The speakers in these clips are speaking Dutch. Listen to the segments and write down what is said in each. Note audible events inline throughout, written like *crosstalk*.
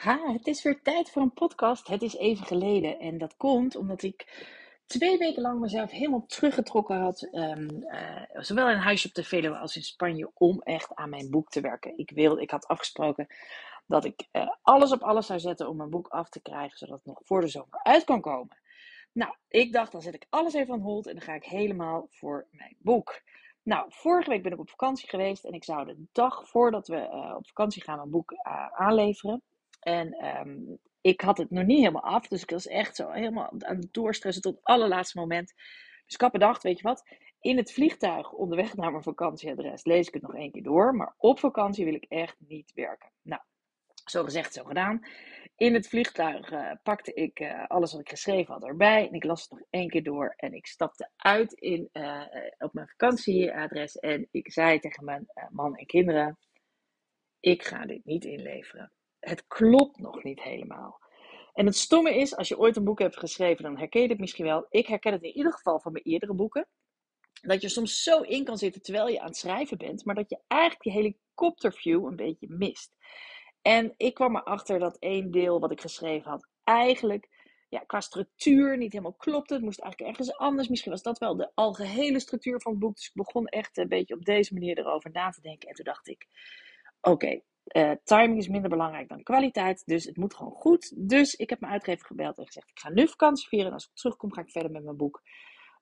Ha, het is weer tijd voor een podcast. Het is even geleden. En dat komt omdat ik twee weken lang mezelf helemaal teruggetrokken had. ehm, eh, zowel in huis op de Veluwe als in Spanje. Om echt aan mijn boek te werken. Ik, wilde, ik had afgesproken dat ik eh, alles op alles zou zetten om mijn boek af te krijgen. Zodat het nog voor de zomer uit kan komen. Nou, ik dacht dan zet ik alles even aan hold. En dan ga ik helemaal voor mijn boek. Nou, vorige week ben ik op vakantie geweest. En ik zou de dag voordat we eh, op vakantie gaan mijn boek aanleveren. En ehm, ik had het nog niet helemaal af. Dus ik was echt zo helemaal aan het doorstressen tot het allerlaatste moment. Dus ik had bedacht, weet je wat? In het vliegtuig onderweg naar mijn vakantieadres lees ik het nog één keer door. Maar op vakantie wil ik echt niet werken. Nou, zo gezegd, zo gedaan. In het vliegtuig eh, pakte ik eh, alles wat ik geschreven had erbij. En ik las het nog één keer door. En ik stapte uit in, eh, op mijn vakantieadres. En ik zei tegen mijn man en kinderen: Ik ga dit niet inleveren. Het klopt nog niet helemaal. En het stomme is, als je ooit een boek hebt geschreven, dan herken je het misschien wel. Ik herken het in ieder geval van mijn eerdere boeken. Dat je soms zo in kan zitten terwijl je aan het schrijven bent, maar dat je eigenlijk die helikopterview een beetje mist. En ik kwam erachter dat één deel wat ik geschreven had eigenlijk ja, qua structuur niet helemaal klopte. Het moest eigenlijk ergens anders. Misschien was dat wel de algehele structuur van het boek. Dus ik begon echt een beetje op deze manier erover na te denken. En toen dacht ik, oké, eh, timing is minder belangrijk dan kwaliteit. Dus het moet gewoon goed. Dus ik heb mijn uitgever gebeld en gezegd, ik ga nu vakantie vieren. En als ik terugkom ga ik verder met mijn boek.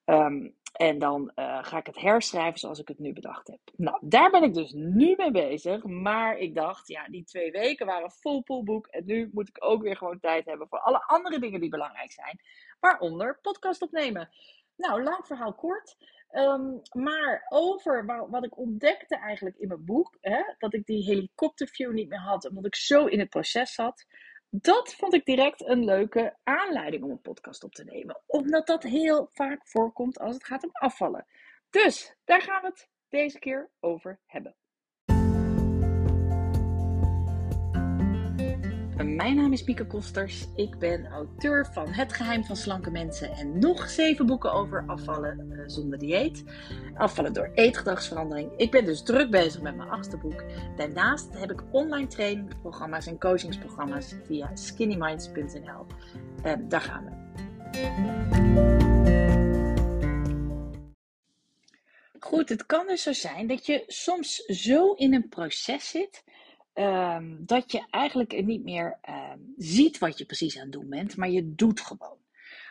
Ehm, en dan eh, ga ik het herschrijven zoals ik het nu bedacht heb. Nou, daar ben ik dus nu mee bezig. Maar ik dacht, ja, die twee weken waren vol poolboek. En nu moet ik ook weer gewoon tijd hebben voor alle andere dingen die belangrijk zijn. Waaronder podcast opnemen. Nou, lang verhaal kort. Ehm, maar over wa- wat ik ontdekte eigenlijk in mijn boek. Hè, dat ik die helikopterview niet meer had. Omdat ik zo in het proces zat. Dat vond ik direct een leuke aanleiding om een podcast op te nemen. Omdat dat heel vaak voorkomt als het gaat om afvallen. Dus daar gaan we het deze keer over hebben. Mijn naam is Mieke Kosters. Ik ben auteur van Het Geheim van Slanke Mensen en nog zeven boeken over afvallen eh, zonder dieet. Afvallen door eetgedragsverandering. Ik ben dus druk bezig met mijn achtste boek. Daarnaast heb ik online trainingprogramma's en coachingsprogramma's via skinnyminds.nl. En daar gaan we. Goed, het kan dus zo zijn dat je soms zo in een proces zit ehm, dat je eigenlijk niet meer ehm, ziet wat je precies aan het doen bent, maar je doet gewoon.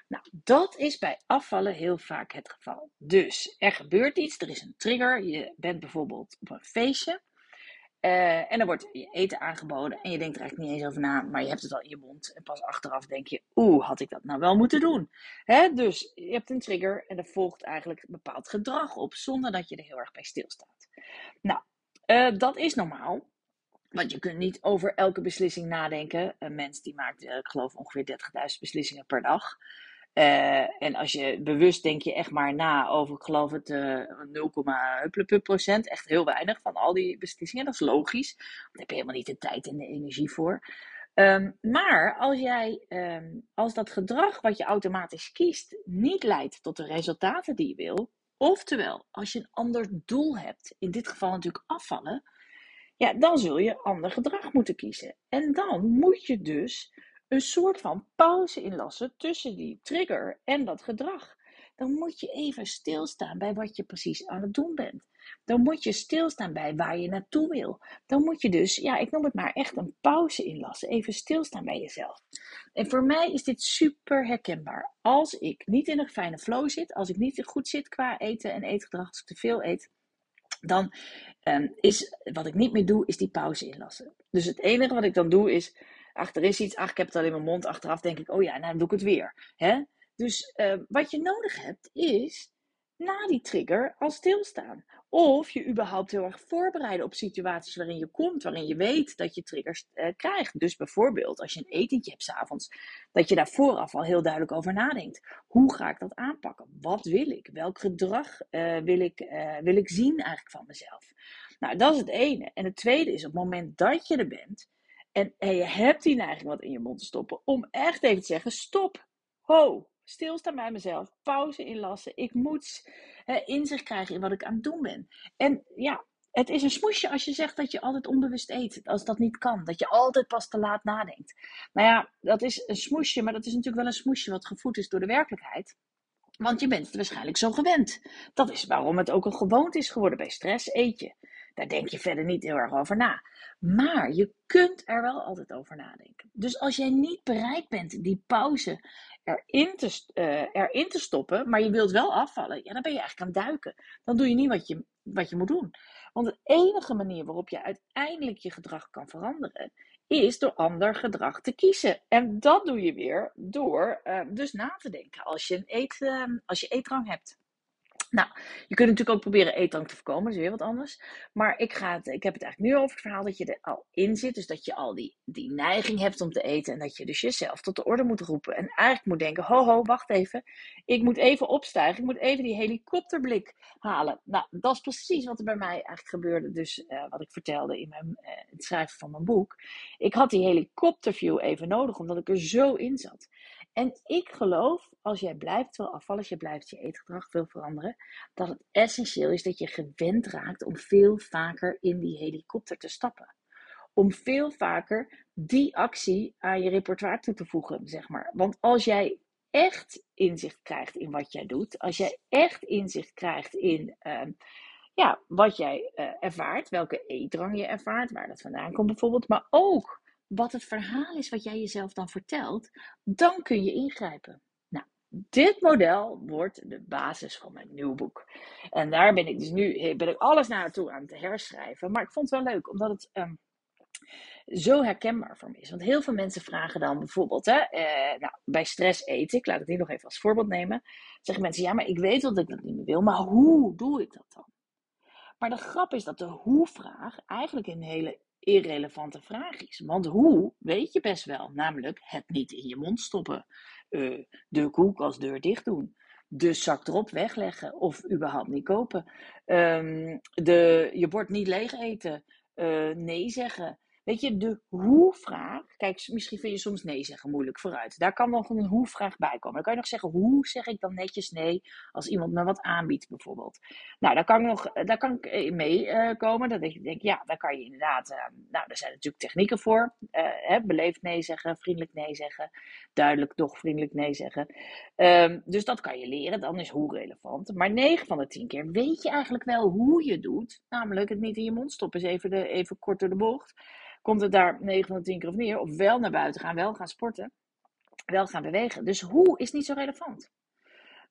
Nou, dat is bij afvallen heel vaak het geval. Dus er gebeurt iets, er is een trigger. Je bent bijvoorbeeld op een feestje eh, en er wordt je eten aangeboden en je denkt er eigenlijk niet eens over na, maar je hebt het al in je mond. En pas achteraf denk je, oeh, had ik dat nou wel moeten doen? Hè? Dus je hebt een trigger en er volgt eigenlijk een bepaald gedrag op, zonder dat je er heel erg bij stilstaat. Nou, eh, dat is normaal. Want je kunt niet over elke beslissing nadenken. Een mens die maakt, eh, ik geloof, ongeveer 30.000 beslissingen per dag. Eh, en als je bewust denk je echt maar na over, geloof het, 0,hupplepup procent. Echt heel weinig van al die beslissingen. Dat is logisch. Daar heb je helemaal niet de tijd en de energie voor. Ehm, maar als jij, ehm, als dat gedrag wat je automatisch kiest niet leidt tot de resultaten die je wil, oftewel als je een ander doel hebt, in dit geval natuurlijk afvallen, ja, dan zul je ander gedrag moeten kiezen. En dan moet je dus een soort van pauze inlassen tussen die trigger en dat gedrag. Dan moet je even stilstaan bij wat je precies aan het doen bent. Dan moet je stilstaan bij waar je naartoe wil. Dan moet je dus, ja, ik noem het maar echt een pauze inlassen. Even stilstaan bij jezelf. En voor mij is dit super herkenbaar. Als ik niet in een fijne flow zit, als ik niet goed zit qua eten en eetgedrag, als ik te veel eet, dan um, is wat ik niet meer doe, is die pauze inlassen. Dus het enige wat ik dan doe is, ach, er is iets, ach, ik heb het al in mijn mond. Achteraf denk ik, oh ja, nou dan doe ik het weer. Hè? Dus uh, wat je nodig hebt, is na die trigger al stilstaan. Of je überhaupt heel erg voorbereiden op situaties waarin je komt, waarin je weet dat je triggers uh, krijgt. Dus bijvoorbeeld als je een etentje hebt s'avonds, dat je daar vooraf al heel duidelijk over nadenkt. Hoe ga ik dat aanpakken? Wat wil ik? Welk gedrag uh, wil, ik, uh, wil ik zien eigenlijk van mezelf? Nou, dat is het ene. En het tweede is op het moment dat je er bent en, en je hebt die neiging wat in je mond te stoppen, om echt even te zeggen: stop, ho, stilstaan bij mezelf, pauze inlassen. Ik moet uh, inzicht krijgen in wat ik aan het doen ben. En ja, het is een smoesje als je zegt dat je altijd onbewust eet. Als dat niet kan. Dat je altijd pas te laat nadenkt. Nou ja, dat is een smoesje, maar dat is natuurlijk wel een smoesje wat gevoed is door de werkelijkheid. Want je bent het waarschijnlijk zo gewend. Dat is waarom het ook een gewoonte is geworden. Bij stress eet je. Daar denk je verder niet heel erg over na. Maar je kunt er wel altijd over nadenken. Dus als jij niet bereid bent die pauze erin te, uh, erin te stoppen, maar je wilt wel afvallen, ja, dan ben je eigenlijk aan het duiken. Dan doe je niet wat je, wat je moet doen. Want de enige manier waarop je uiteindelijk je gedrag kan veranderen, is door ander gedrag te kiezen. En dat doe je weer door uh, dus na te denken als je, een eet, uh, als je eetdrang hebt. Nou, je kunt natuurlijk ook proberen eetdrang te voorkomen, dat is weer wat anders. Maar ik, ga het, ik heb het eigenlijk nu over het verhaal dat je er al in zit. Dus dat je al die, die neiging hebt om te eten. En dat je dus jezelf tot de orde moet roepen. En eigenlijk moet denken, ho ho, wacht even. Ik moet even opstijgen. Ik moet even die helikopterblik halen. Nou, dat is precies wat er bij mij eigenlijk gebeurde. Dus uh, wat ik vertelde in mijn, uh, het schrijven van mijn boek. Ik had die helikopterview even nodig, omdat ik er zo in zat. En ik geloof, als jij blijft wil afvallen, als je blijft je eetgedrag wil veranderen, dat het essentieel is dat je gewend raakt om veel vaker in die helikopter te stappen. Om veel vaker die actie aan je repertoire toe te voegen, zeg maar. Want als jij echt inzicht krijgt in wat jij doet, als jij echt inzicht krijgt in uh, ja, wat jij uh, ervaart, welke eetdrang je ervaart, waar dat vandaan komt bijvoorbeeld, maar ook wat het verhaal is wat jij jezelf dan vertelt, dan kun je ingrijpen. Nou, dit model wordt de basis van mijn nieuw boek. En daar ben ik dus nu ben ik alles naartoe aan het herschrijven. Maar ik vond het wel leuk, omdat het um, zo herkenbaar voor me is. Want heel veel mensen vragen dan bijvoorbeeld, hè, eh, nou, bij stress eten, ik laat het hier nog even als voorbeeld nemen, zeggen mensen, ja, maar ik weet dat ik dat niet meer wil, maar hoe doe ik dat dan? Maar de grap is dat de hoe-vraag eigenlijk een hele irrelevante vraag is. Want hoe weet je best wel, namelijk het niet in je mond stoppen, uh, de koelkastdeur dicht doen, de zak erop wegleggen of überhaupt niet kopen, um, de, je bord niet leeg eten, uh, nee zeggen, Weet je, de hoe-vraag. Kijk, misschien vind je soms nee zeggen moeilijk vooruit. Daar kan nog een hoe-vraag bij komen. Dan kan je nog zeggen, hoe zeg ik dan netjes nee als iemand me wat aanbiedt, bijvoorbeeld. Nou, daar kan ik, nog, daar kan ik mee uh, komen. Dat ik denk, ja, daar kan je inderdaad. Uh, nou, er zijn natuurlijk technieken voor. Uh, hè, beleefd nee zeggen, vriendelijk nee zeggen, duidelijk toch vriendelijk nee zeggen. Um, dus dat kan je leren. Dan is hoe relevant. Maar 9 van de 10 keer weet je eigenlijk wel hoe je doet. Namelijk het niet in je mond stoppen, even, de, even kort door de bocht komt het daar 9 van de 10 keer of neer. Of wel naar buiten gaan, wel gaan sporten, wel gaan bewegen. Dus hoe is niet zo relevant.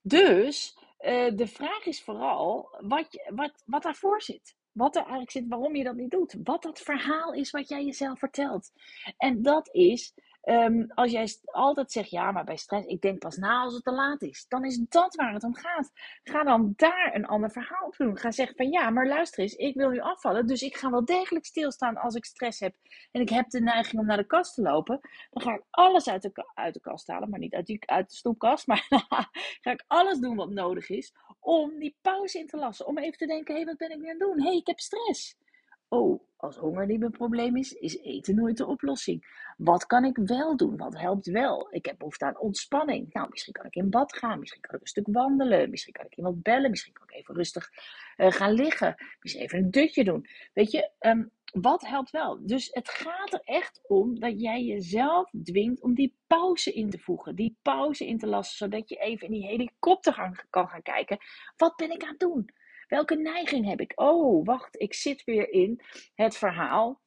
Dus uh, de vraag is vooral wat, wat, wat daarvoor zit. Wat er eigenlijk zit, waarom je dat niet doet. Wat dat verhaal is wat jij jezelf vertelt. En dat is Um, als jij altijd zegt, ja, maar bij stress, ik denk pas na als het te laat is. Dan is dat waar het om gaat. Ga dan daar een ander verhaal op doen. Ga zeggen van, ja, maar luister eens, ik wil nu afvallen. Dus ik ga wel degelijk stilstaan als ik stress heb. En ik heb de neiging om naar de kast te lopen. Dan ga ik alles uit de, uit de kast halen. Maar niet uit, die, uit de stoepkast. *laughs* Maar *laughs* ga ik alles doen wat nodig is om die pauze in te lassen. Om even te denken, hé, hey, wat ben ik nu aan het doen? Hé, hey, ik heb stress. Oh, als honger niet mijn probleem is, is eten nooit de oplossing. Wat kan ik wel doen? Wat helpt wel? Ik heb behoefte aan ontspanning. Nou, misschien kan ik in bad gaan. Misschien kan ik een stuk wandelen. Misschien kan ik iemand bellen. Misschien kan ik even rustig uh, gaan liggen. Misschien even een dutje doen. Weet je, um, wat helpt wel? Dus het gaat er echt om dat jij jezelf dwingt om die pauze in te voegen. Die pauze in te lassen, zodat je even in die helikopter kan gaan kijken. Wat ben ik aan het doen? Welke neiging heb ik? Oh, wacht, ik zit weer in het verhaal.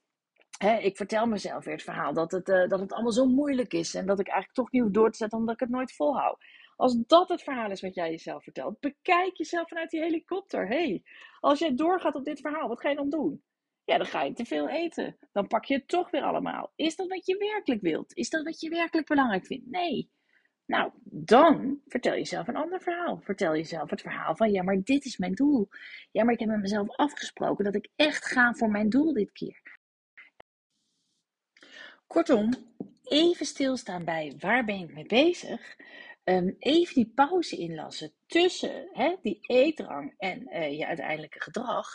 ik vertel mezelf weer het verhaal dat het, uh, dat het allemaal zo moeilijk is en dat ik eigenlijk toch niet hoef door te zetten omdat ik het nooit volhoud. Als dat het verhaal is wat jij jezelf vertelt, bekijk jezelf vanuit die helikopter. hey, als jij doorgaat op dit verhaal, wat ga je dan doen? Ja, dan ga je te veel eten. Dan pak je het toch weer allemaal. Is dat wat je werkelijk wilt? Is dat wat je werkelijk belangrijk vindt? Nee. Nou, dan vertel jezelf een ander verhaal. Vertel jezelf het verhaal van, ja, maar dit is mijn doel. Ja, maar ik heb met mezelf afgesproken dat ik echt ga voor mijn doel dit keer. Kortom, even stilstaan bij waar ben ik mee bezig. Um, even die pauze inlassen tussen hè, die eetdrang en uh, je uiteindelijke gedrag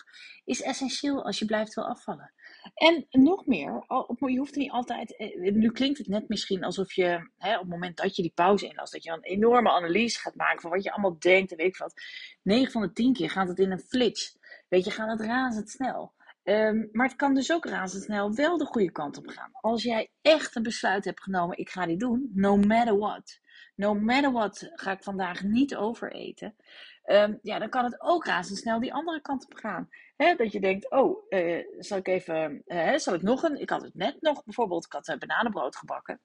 is essentieel als je blijft wil afvallen. En nog meer, je hoeft er niet altijd. Eh, nu klinkt het net misschien alsof je hè, op het moment dat je die pauze inlast, dat je een enorme analyse gaat maken van wat je allemaal denkt en weet ik wat. 9 van de 10 keer gaat het in een flits. weet je, gaat het razendsnel. Um, maar het kan dus ook razendsnel wel de goede kant op gaan. Als jij echt een besluit hebt genomen, ik ga dit doen, no matter what. No matter what ga ik vandaag niet overeten. Um, ja, dan kan het ook razendsnel die andere kant op gaan. Dat je denkt, oh, uh, zal ik even, uh, zal ik nog een, ik had het net nog bijvoorbeeld, ik had uh, bananenbrood gebakken.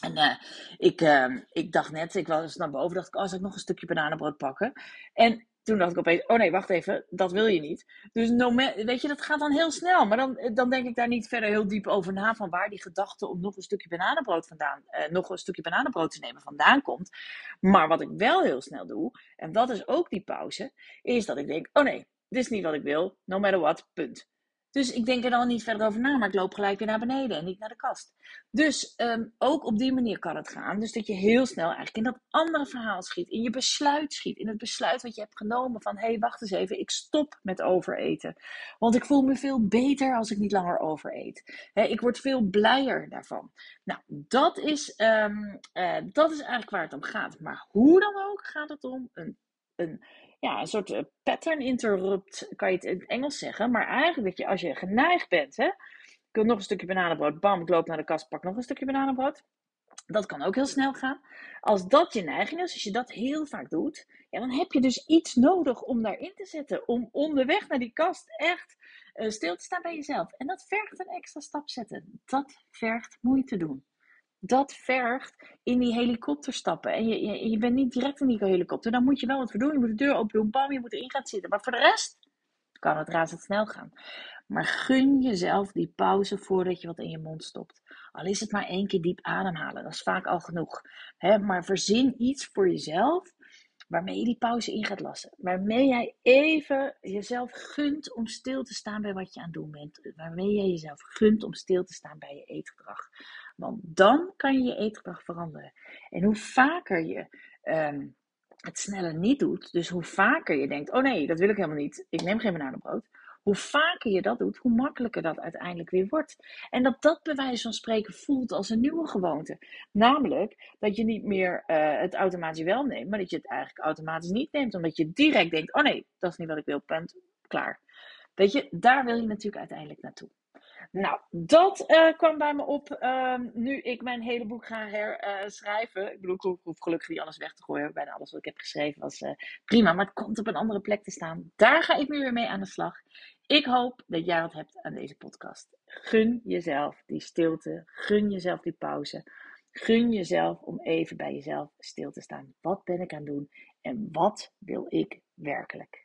En ik, uh, ik dacht net, ik was naar boven, dacht ik, oh, zal ik nog een stukje bananenbrood pakken? En toen dacht ik opeens, oh nee, wacht even, dat wil je niet. Dus weet je, dat gaat dan heel snel. Maar dan, dan denk ik daar niet verder heel diep over na van waar die gedachte om nog een stukje bananenbrood vandaan, uh, nog een stukje bananenbrood te nemen vandaan komt. Maar wat ik wel heel snel doe, en dat is ook die pauze, is dat ik denk, oh nee, dit is niet wat ik wil, no matter what, punt. Dus ik denk er dan niet verder over na, maar ik loop gelijk weer naar beneden en niet naar de kast. Dus um, ook op die manier kan het gaan. Dus dat je heel snel eigenlijk in dat andere verhaal schiet, in je besluit schiet, in het besluit wat je hebt genomen van hé, hey, wacht eens even, ik stop met overeten. Want ik voel me veel beter als ik niet langer overeet. He, ik word veel blijer daarvan. Nou, dat is, um, uh, dat is eigenlijk waar het om gaat. Maar hoe dan ook gaat het om een, een ja, een soort eh, pattern interrupt, kan je het in het Engels zeggen. Maar eigenlijk dat je als je geneigd bent, hè, ik wil nog een stukje bananenbrood, bam, ik loop naar de kast, pak nog een stukje bananenbrood. Dat kan ook heel snel gaan. Als dat je neiging is, als je dat heel vaak doet, ja, dan heb je dus iets nodig om daarin te zetten. Om onderweg naar die kast echt uh, stil te staan bij jezelf. En dat vergt een extra stap zetten. Dat vergt moeite doen dat vergt in die helikopter stappen. En je, je, je, bent niet direct in die helikopter. Dan moet je wel wat voor doen. Je moet de deur open doen. Bam, je moet erin gaan zitten. Maar voor de rest kan het razendsnel gaan. Maar gun jezelf die pauze voordat je wat in je mond stopt. Al is het maar één keer diep ademhalen. Dat is vaak al genoeg. maar verzin iets voor jezelf waarmee je die pauze in gaat lassen. Waarmee jij even jezelf gunt om stil te staan bij wat je aan het doen bent. Waarmee jij jezelf gunt om stil te staan bij je eetgedrag. Want dan kan je je eetgedrag veranderen. En hoe vaker je um, het sneller niet doet, dus hoe vaker je denkt: oh nee, dat wil ik helemaal niet, ik neem geen bananenbrood. Hoe vaker je dat doet, hoe makkelijker dat uiteindelijk weer wordt. En dat dat bij wijze van spreken voelt als een nieuwe gewoonte. Namelijk dat je niet meer uh, het automatisch wel neemt, maar dat je het eigenlijk automatisch niet neemt. Omdat je direct denkt: oh nee, dat is niet wat ik wil, punt, klaar. Weet je, daar wil je natuurlijk uiteindelijk naartoe. Nou, dat uh, kwam bij me op uh, nu ik mijn hele boek ga herschrijven. Uh, ik bedoel, ik hoef gelukkig niet alles weg te gooien. Bijna alles wat ik heb geschreven was uh, prima, maar het komt op een andere plek te staan. Daar ga ik nu weer mee aan de slag. Ik hoop dat jij wat hebt aan deze podcast. Gun jezelf die stilte. Gun jezelf die pauze. Gun jezelf om even bij jezelf stil te staan. Wat ben ik aan het doen en wat wil ik werkelijk?